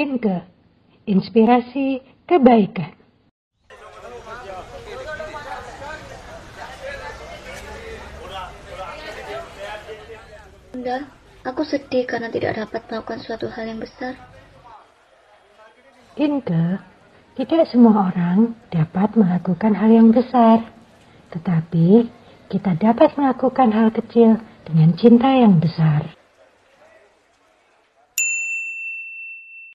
Inke, inspirasi kebaikan. Bunda, aku sedih karena tidak dapat melakukan suatu hal yang besar. Inke, tidak semua orang dapat melakukan hal yang besar. Tetapi, kita dapat melakukan hal kecil dengan cinta yang besar.